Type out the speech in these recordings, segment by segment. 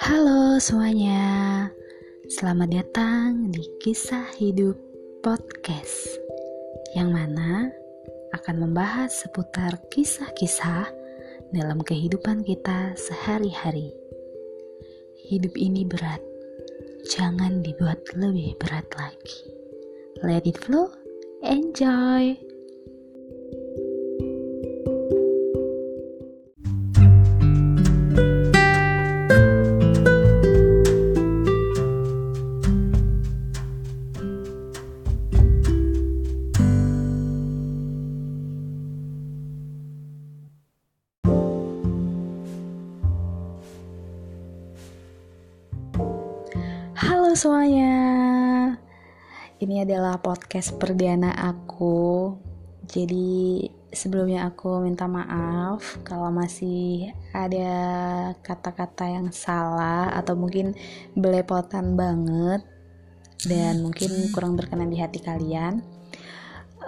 Halo semuanya, selamat datang di Kisah Hidup Podcast Yang mana akan membahas seputar kisah-kisah dalam kehidupan kita sehari-hari. Hidup ini berat, jangan dibuat lebih berat lagi. Let it flow, enjoy! Semuanya, ini adalah podcast perdana aku. Jadi sebelumnya aku minta maaf kalau masih ada kata-kata yang salah atau mungkin belepotan banget dan mungkin kurang berkenan di hati kalian.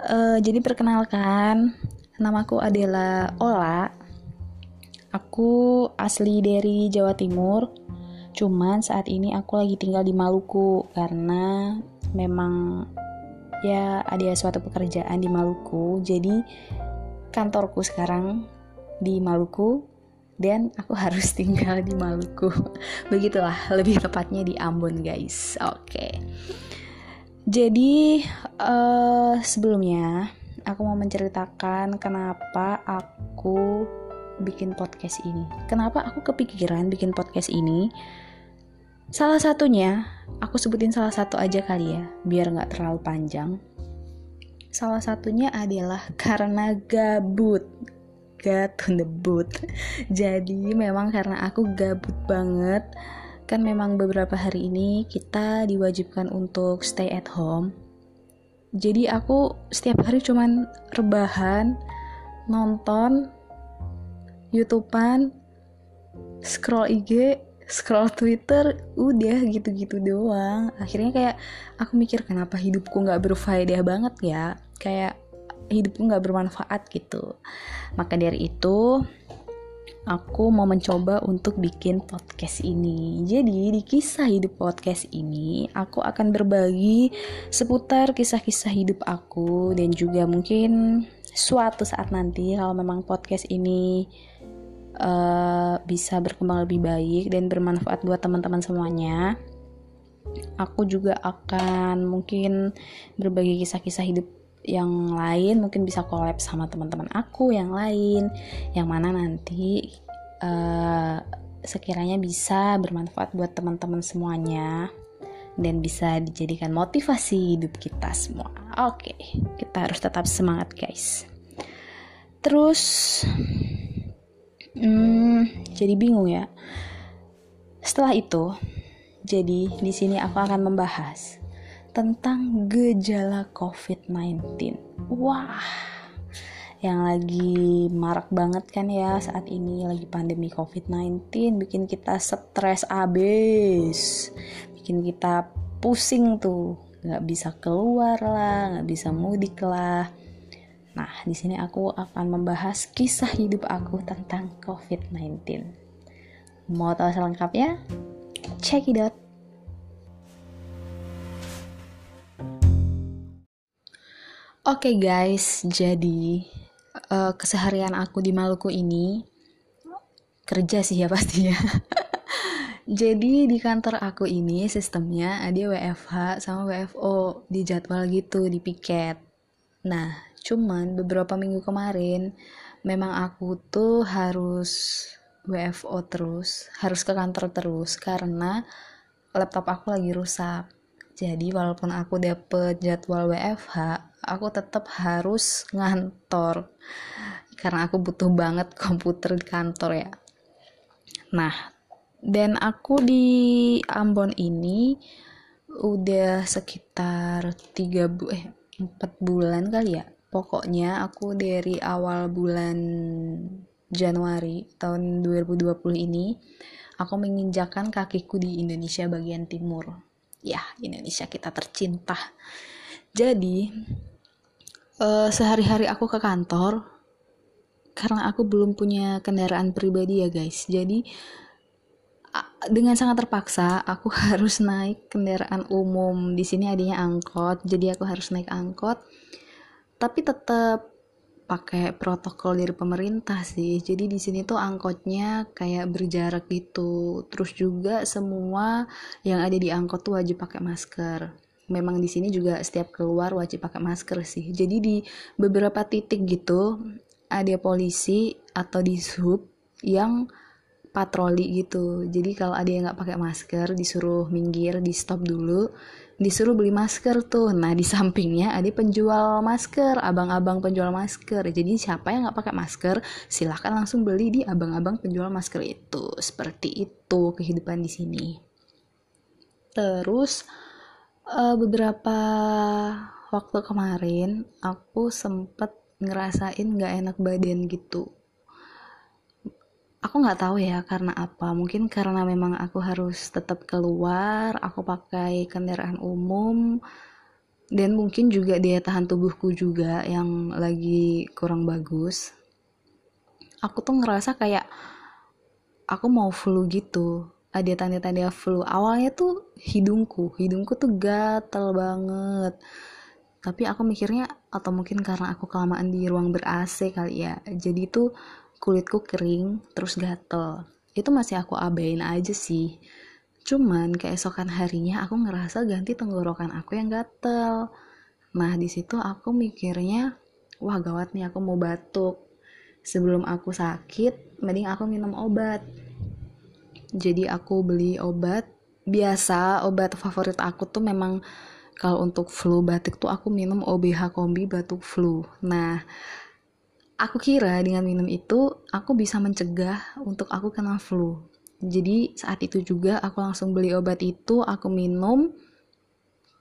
Uh, jadi perkenalkan, namaku adalah Ola. Aku asli dari Jawa Timur Cuman saat ini aku lagi tinggal di Maluku karena memang ya ada suatu pekerjaan di Maluku. Jadi kantorku sekarang di Maluku dan aku harus tinggal di Maluku. Begitulah, lebih tepatnya di Ambon, guys. Oke. Jadi uh, sebelumnya aku mau menceritakan kenapa aku bikin podcast ini. Kenapa aku kepikiran bikin podcast ini? Salah satunya, aku sebutin salah satu aja kali ya, biar nggak terlalu panjang. Salah satunya adalah karena gabut. Got on the boot. Jadi memang karena aku gabut banget, kan memang beberapa hari ini kita diwajibkan untuk stay at home. Jadi aku setiap hari cuman rebahan, nonton, YouTubean, scroll IG, scroll Twitter udah gitu-gitu doang. Akhirnya kayak aku mikir kenapa hidupku nggak berfaedah banget ya? Kayak hidupku nggak bermanfaat gitu. Maka dari itu aku mau mencoba untuk bikin podcast ini. Jadi di kisah hidup podcast ini aku akan berbagi seputar kisah-kisah hidup aku dan juga mungkin suatu saat nanti kalau memang podcast ini uh, bisa berkembang lebih baik dan bermanfaat buat teman-teman semuanya. Aku juga akan mungkin berbagi kisah-kisah hidup yang lain, mungkin bisa collab sama teman-teman aku yang lain, yang mana nanti uh, sekiranya bisa bermanfaat buat teman-teman semuanya dan bisa dijadikan motivasi hidup kita semua. Oke, kita harus tetap semangat, guys. Terus Hmm, jadi bingung ya. Setelah itu, jadi di sini aku akan membahas tentang gejala COVID-19. Wah, yang lagi marak banget kan ya saat ini lagi pandemi COVID-19 bikin kita stres abis, bikin kita pusing tuh, nggak bisa keluar lah, nggak bisa mudik lah Nah, di sini aku akan membahas kisah hidup aku tentang COVID-19. Mau tahu selengkapnya? Check it out. Oke okay guys, jadi uh, keseharian aku di Maluku ini kerja sih ya pastinya. jadi di kantor aku ini sistemnya ada WFH sama WFO di jadwal gitu di piket. Nah, Cuman beberapa minggu kemarin memang aku tuh harus WFO terus, harus ke kantor terus karena laptop aku lagi rusak. Jadi walaupun aku dapet jadwal WFH, aku tetap harus ngantor karena aku butuh banget komputer di kantor ya. Nah, dan aku di Ambon ini udah sekitar tiga bu eh empat bulan kali ya Pokoknya aku dari awal bulan Januari tahun 2020 ini aku menginjakan kakiku di Indonesia bagian timur. Ya, Indonesia kita tercinta. Jadi, uh, sehari-hari aku ke kantor karena aku belum punya kendaraan pribadi ya, guys. Jadi dengan sangat terpaksa aku harus naik kendaraan umum di sini adanya angkot jadi aku harus naik angkot tapi tetap pakai protokol dari pemerintah sih. Jadi di sini tuh angkotnya kayak berjarak gitu. Terus juga semua yang ada di angkot tuh wajib pakai masker. Memang di sini juga setiap keluar wajib pakai masker sih. Jadi di beberapa titik gitu ada polisi atau di sub yang patroli gitu. Jadi kalau ada yang nggak pakai masker disuruh minggir di stop dulu disuruh beli masker tuh. Nah di sampingnya ada penjual masker abang-abang penjual masker. Jadi siapa yang nggak pakai masker silahkan langsung beli di abang-abang penjual masker itu. Seperti itu kehidupan di sini. Terus uh, beberapa waktu kemarin aku sempet ngerasain nggak enak badan gitu aku nggak tahu ya karena apa. Mungkin karena memang aku harus tetap keluar aku pakai kendaraan umum dan mungkin juga daya tahan tubuhku juga yang lagi kurang bagus. Aku tuh ngerasa kayak aku mau flu gitu. Ada tanda-tanda flu. Awalnya tuh hidungku hidungku tuh gatel banget. Tapi aku mikirnya atau mungkin karena aku kelamaan di ruang ber AC kali ya. Jadi tuh kulitku kering terus gatel. Itu masih aku abain aja sih. Cuman keesokan harinya aku ngerasa ganti tenggorokan aku yang gatel. Nah di situ aku mikirnya wah gawat nih aku mau batuk. Sebelum aku sakit mending aku minum obat. Jadi aku beli obat. Biasa obat favorit aku tuh memang kalau untuk flu batuk tuh aku minum OBH kombi batuk flu. Nah aku kira dengan minum itu aku bisa mencegah untuk aku kena flu. Jadi saat itu juga aku langsung beli obat itu, aku minum.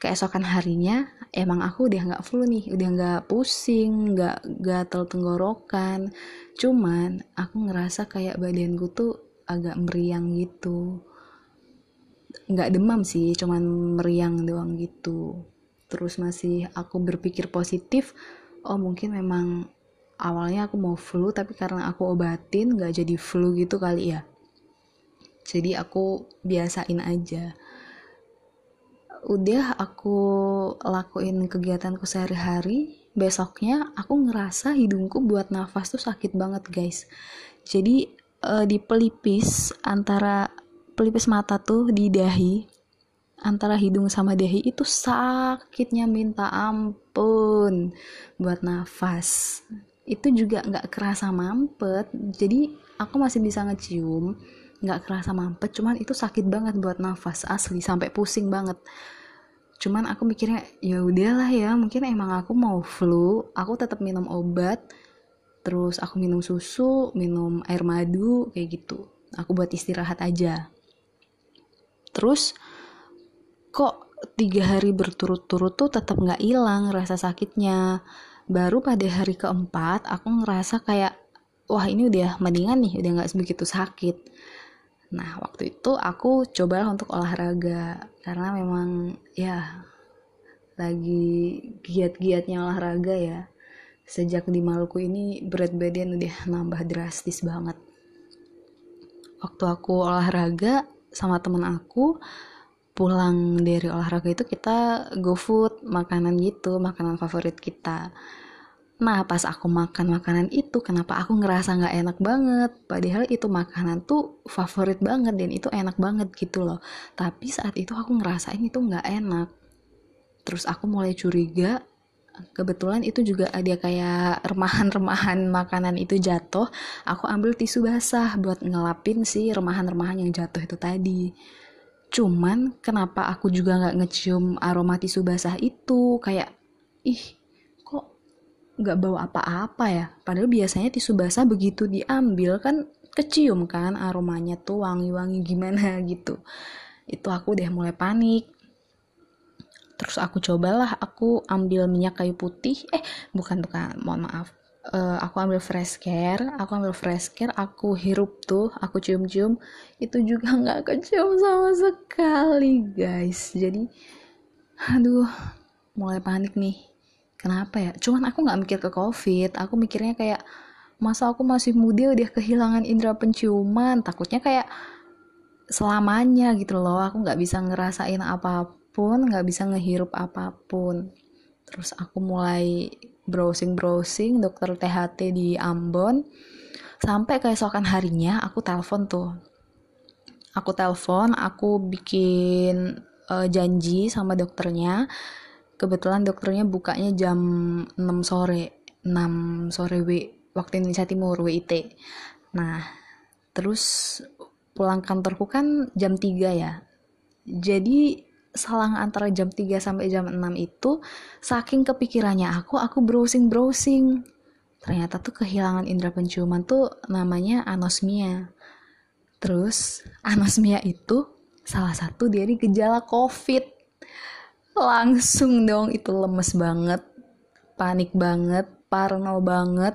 Keesokan harinya emang aku udah nggak flu nih, udah nggak pusing, nggak gatel tenggorokan. Cuman aku ngerasa kayak badanku tuh agak meriang gitu. Nggak demam sih, cuman meriang doang gitu. Terus masih aku berpikir positif, oh mungkin memang awalnya aku mau flu tapi karena aku obatin gak jadi flu gitu kali ya. Jadi aku biasain aja. Udah aku lakuin kegiatanku sehari-hari besoknya aku ngerasa hidungku buat nafas tuh sakit banget guys. Jadi uh, di pelipis antara pelipis mata tuh di dahi antara hidung sama dahi itu sakitnya minta ampun buat nafas itu juga nggak kerasa mampet. Jadi aku masih bisa ngecium nggak kerasa mampet. Cuman itu sakit banget buat nafas asli sampai pusing banget. Cuman aku mikirnya ya udahlah ya mungkin emang aku mau flu aku tetap minum obat terus aku minum susu minum air madu kayak gitu. Aku buat istirahat aja. Terus kok tiga hari berturut-turut tuh tetap nggak hilang rasa sakitnya baru pada hari keempat aku ngerasa kayak wah ini udah mendingan nih udah nggak sebegitu sakit. Nah waktu itu aku coba untuk olahraga karena memang ya lagi giat-giatnya olahraga ya. Sejak di Maluku ini berat badan udah nambah drastis banget. Waktu aku olahraga sama temen aku pulang dari olahraga itu kita go food makanan gitu makanan favorit kita. Nah pas aku makan makanan itu kenapa aku ngerasa nggak enak banget? Padahal itu makanan tuh favorit banget dan itu enak banget gitu loh. Tapi saat itu aku ngerasain itu nggak enak. Terus aku mulai curiga. Kebetulan itu juga ada kayak remahan-remahan makanan itu jatuh. Aku ambil tisu basah buat ngelapin si remahan-remahan yang jatuh itu tadi cuman kenapa aku juga nggak ngecium aroma tisu basah itu? Kayak ih kok nggak bawa apa-apa ya? Padahal biasanya tisu basah begitu diambil kan kecium kan aromanya tuh wangi-wangi gimana gitu. Itu aku udah mulai panik. Terus aku cobalah aku ambil minyak kayu putih. Eh bukan bukan mohon maaf uh, aku ambil fresh care aku ambil fresh care aku hirup tuh aku cium-cium itu juga nggak kecium sama sekali guys. Jadi aduh mulai panik nih. Kenapa ya? Cuman aku nggak mikir ke covid aku mikirnya kayak masa aku masih muda udah kehilangan indera penciuman? Takutnya kayak selamanya gitu loh aku nggak bisa ngerasain apa pun nggak bisa ngehirup apa pun. Terus aku mulai browsing browsing dokter THT di Ambon. Sampai keesokan harinya aku telepon tuh. Aku telepon aku bikin uh, janji sama dokternya. Kebetulan dokternya bukanya jam 6 sore 6 sore W waktu Indonesia Timur WIT nah terus pulang kantorku kan jam 3 ya. Jadi selang antara jam 3 sampai jam 6 itu saking kepikirannya aku aku browsing browsing ternyata tuh kehilangan indera penciuman tuh namanya anosmia. Terus anosmia itu salah satu dari gejala covid. Langsung dong itu lemes banget panik banget parno banget.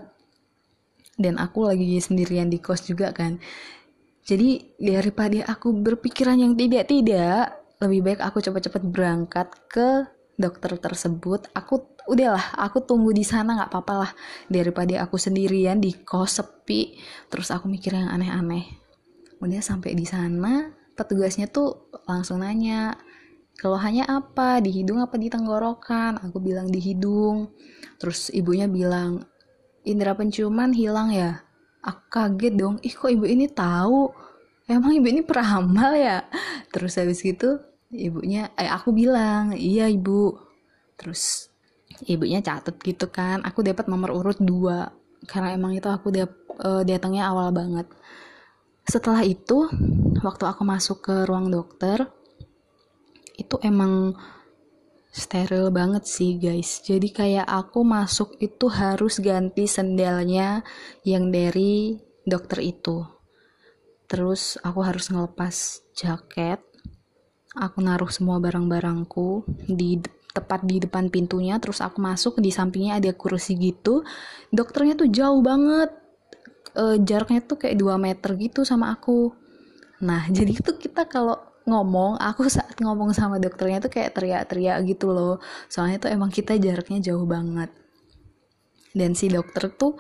Dan aku lagi sendirian di kos juga kan. Jadi daripada aku berpikiran yang tidak-tidak lebih baik aku cepet-cepet berangkat ke dokter tersebut. Aku udahlah aku tunggu di sana nggak apa-apa lah. Daripada aku sendirian di kos sepi terus aku mikir yang aneh-aneh. Udah sampai di sana petugasnya tuh langsung nanya keluhannya apa? Di hidung apa di tenggorokan? Aku bilang di hidung. Terus ibunya bilang indera penciuman hilang ya? Aku kaget dong ih kok ibu ini tahu emang ibu ini peramal ya? Terus habis gitu ibunya eh aku bilang iya ibu. Terus ibunya catet gitu kan aku dapat nomor urut dua. Karena emang itu aku dap, uh, datangnya awal banget. Setelah itu waktu aku masuk ke ruang dokter itu emang steril banget sih guys. Jadi kayak aku masuk itu harus ganti sendalnya yang dari dokter itu Terus aku harus ngelepas jaket. Aku naruh semua barang-barangku di tepat di depan pintunya. Terus aku masuk di sampingnya ada kursi gitu. Dokternya tuh jauh banget. E, jaraknya tuh kayak 2 meter gitu sama aku. Nah, jadi tuh kita kalau ngomong, aku saat ngomong sama dokternya tuh kayak teriak-teriak gitu loh. Soalnya tuh emang kita jaraknya jauh banget. Dan si dokter tuh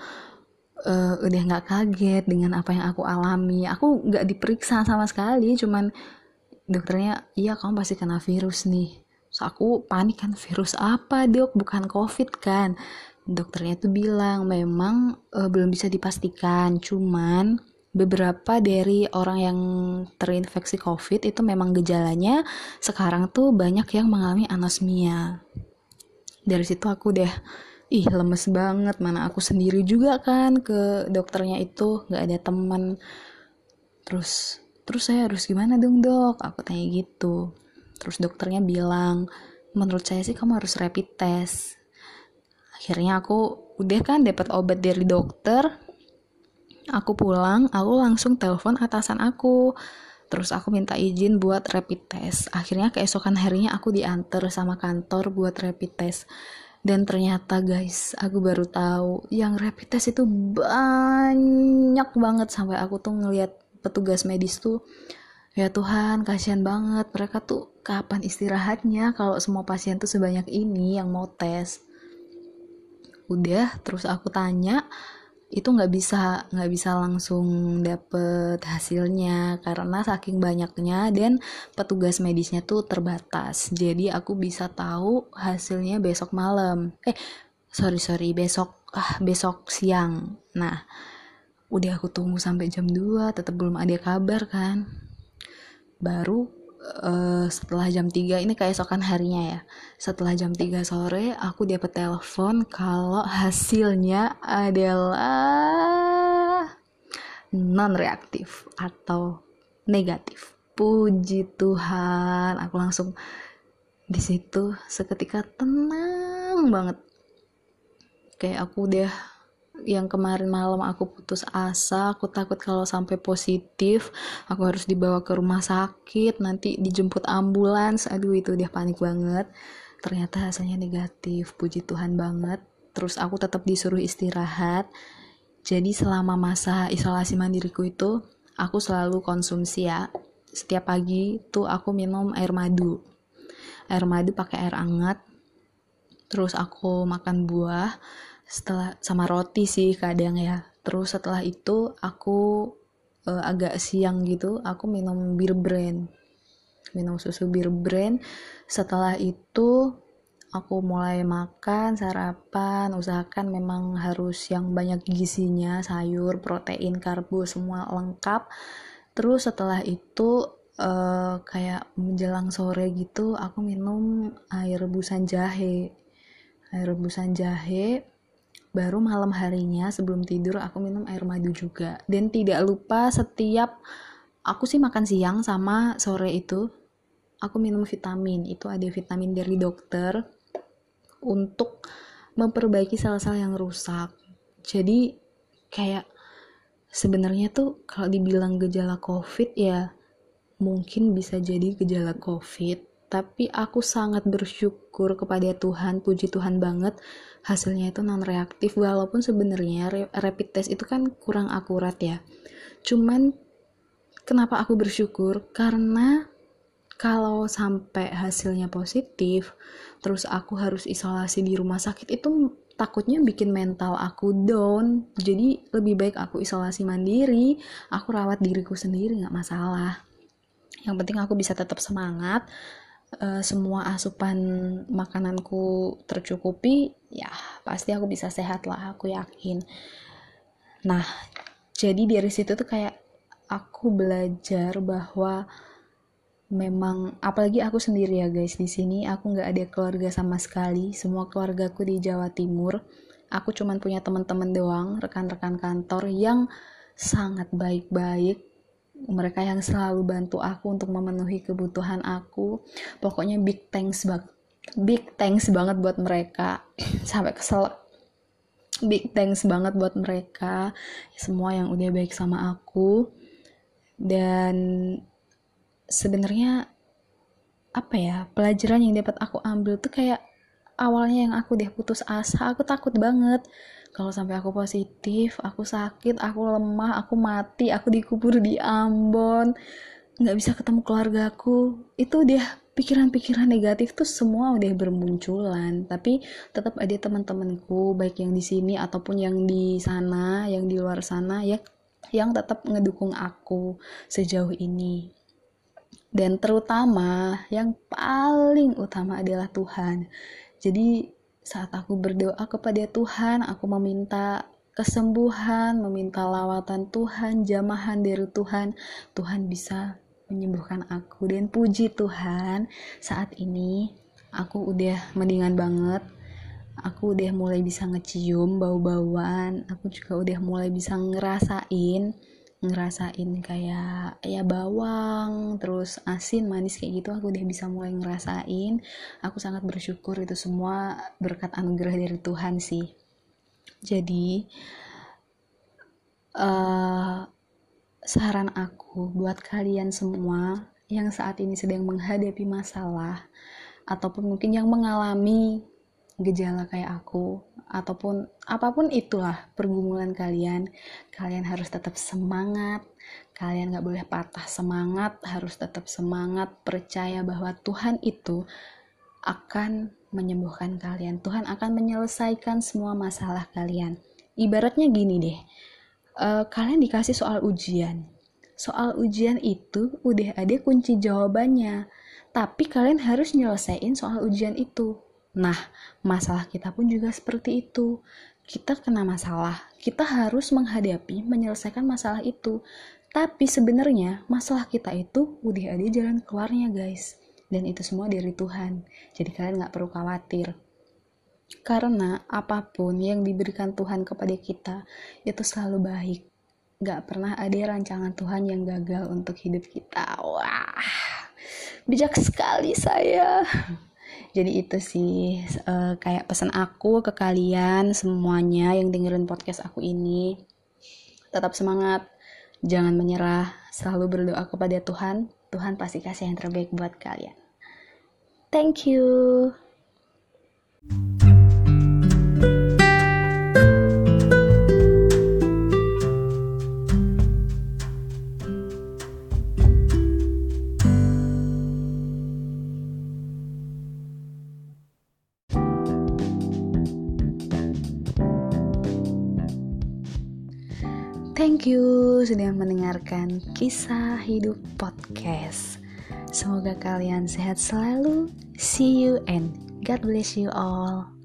uh, udah nggak kaget dengan apa yang aku alami. Aku nggak diperiksa sama sekali cuman dokternya iya kamu pasti kena virus nih. So aku panik kan virus apa dok? Bukan covid kan? Dokternya tuh bilang memang uh, belum bisa dipastikan cuman beberapa dari orang yang terinfeksi covid itu memang gejalanya sekarang tuh banyak yang mengalami anosmia. Dari situ aku deh ih lemes banget. Mana aku sendiri juga kan ke dokternya itu. Nggak ada teman. Terus terus saya harus gimana dong dok? Aku tanya gitu. Terus dokternya bilang menurut saya sih kamu harus rapid test. Akhirnya aku udah kan dapat obat dari dokter. Aku pulang aku langsung telepon atasan aku. Terus aku minta izin buat rapid test. Akhirnya keesokan harinya aku diantar sama kantor buat rapid test dan ternyata guys aku baru tahu yang rapid test itu banyak banget. Sampai aku tuh ngelihat petugas medis tuh ya Tuhan kasihan banget. Mereka tuh kapan istirahatnya kalau semua pasien tuh sebanyak ini yang mau tes? Udah terus aku tanya itu nggak bisa nggak bisa langsung dapet hasilnya karena saking banyaknya dan petugas medisnya tuh terbatas. Jadi aku bisa tahu hasilnya besok malam. Eh sorry sorry besok ah besok siang. Nah udah aku tunggu sampai jam 2 tetap belum ada kabar kan. Baru uh, setelah jam 3 ini keesokan harinya ya. Setelah jam 3 sore aku dapat telepon kalau hasilnya adalah non reaktif atau negatif. Puji Tuhan aku langsung di situ seketika tenang banget. Kayak aku udah yang kemarin malam aku putus asa aku takut kalau sampai positif aku harus dibawa ke rumah sakit nanti dijemput ambulans. Aduh itu udah panik banget. Ternyata hasilnya negatif puji Tuhan banget. Terus aku tetap disuruh istirahat. Jadi selama masa isolasi mandiriku itu aku selalu konsumsi ya. Setiap pagi tuh aku minum air madu. Air madu pakai air hangat. Terus aku makan buah setelah sama roti sih kadang ya. Terus setelah itu aku uh, agak siang gitu aku minum bir brand. Minum susu bir brand. Setelah itu aku mulai makan sarapan usahakan memang harus yang banyak gizinya sayur protein karbo semua lengkap. Terus setelah itu uh, kayak menjelang sore gitu aku minum air rebusan jahe. Air rebusan jahe baru malam harinya sebelum tidur aku minum air madu juga. Dan tidak lupa setiap aku sih makan siang sama sore itu aku minum vitamin. Itu ada vitamin dari dokter untuk memperbaiki sel-sel yang rusak. Jadi kayak sebenarnya tuh kalau dibilang gejala COVID ya mungkin bisa jadi gejala COVID, tapi aku sangat bersyukur kepada Tuhan, puji Tuhan banget hasilnya itu non reaktif walaupun sebenarnya rapid test itu kan kurang akurat ya. Cuman kenapa aku bersyukur? Karena kalau sampai hasilnya positif, terus aku harus isolasi di rumah sakit itu takutnya bikin mental aku down. Jadi lebih baik aku isolasi mandiri, aku rawat diriku sendiri nggak masalah. Yang penting aku bisa tetap semangat, uh, semua asupan makananku tercukupi, ya pasti aku bisa sehat lah, aku yakin. Nah, jadi dari situ tuh kayak aku belajar bahwa memang apalagi aku sendiri ya guys di sini aku nggak ada keluarga sama sekali. Semua keluargaku di Jawa Timur. Aku cuman punya teman-teman doang rekan-rekan kantor yang sangat baik-baik mereka yang selalu bantu aku untuk memenuhi kebutuhan aku. Pokoknya big thanks banget big thanks banget buat mereka. Sampai kesel. Big thanks banget buat mereka. Semua yang udah baik sama aku. Dan sebenarnya apa ya pelajaran yang dapat aku ambil tuh kayak awalnya yang aku deh putus asa aku takut banget. Kalau sampai aku positif aku sakit aku lemah aku mati aku dikubur di Ambon nggak bisa ketemu keluarga aku itu dia pikiran-pikiran negatif tuh semua udah bermunculan. Tapi tetap ada teman-temanku baik yang di sini ataupun yang di sana yang di luar sana ya yang tetap ngedukung aku sejauh ini. Dan terutama yang paling utama adalah Tuhan. Jadi saat aku berdoa kepada Tuhan, aku meminta kesembuhan, meminta lawatan Tuhan, jamahan dari Tuhan, Tuhan bisa menyembuhkan aku. Dan puji Tuhan saat ini aku udah mendingan banget. Aku udah mulai bisa ngecium bau-bauan. Aku juga udah mulai bisa ngerasain ngerasain kayak ya bawang terus asin manis kayak gitu aku udah bisa mulai ngerasain. Aku sangat bersyukur itu semua berkat anugerah dari Tuhan sih. Jadi uh, saran aku buat kalian semua yang saat ini sedang menghadapi masalah ataupun mungkin yang mengalami gejala kayak aku ataupun apa pun itulah pergumulan kalian kalian harus tetap semangat kalian gak boleh patah semangat harus tetap semangat percaya bahwa Tuhan itu akan menyembuhkan kalian Tuhan akan menyelesaikan semua masalah kalian. Ibaratnya gini deh uh, kalian dikasih soal ujian. Soal ujian itu udah ada kunci jawabannya. Tapi kalian harus nyelesain soal ujian itu Nah, masalah kita pun juga seperti itu. Kita kena masalah, kita harus menghadapi, menyelesaikan masalah itu. Tapi sebenarnya masalah kita itu udah ada jalan keluarnya guys. Dan itu semua dari Tuhan. Jadi kalian gak perlu khawatir. Karena apa pun yang diberikan Tuhan kepada kita itu selalu baik. Gak pernah ada rancangan Tuhan yang gagal untuk hidup kita. Wah, bijak sekali saya jadi itu sih uh, kayak pesan aku ke kalian semuanya yang dengerin podcast aku ini. Tetap semangat jangan menyerah selalu berdoa kepada Tuhan. Tuhan pasti kasih yang terbaik buat kalian. Thank you you sudah mendengarkan kisah hidup podcast. Semoga kalian sehat selalu. See you and God bless you all.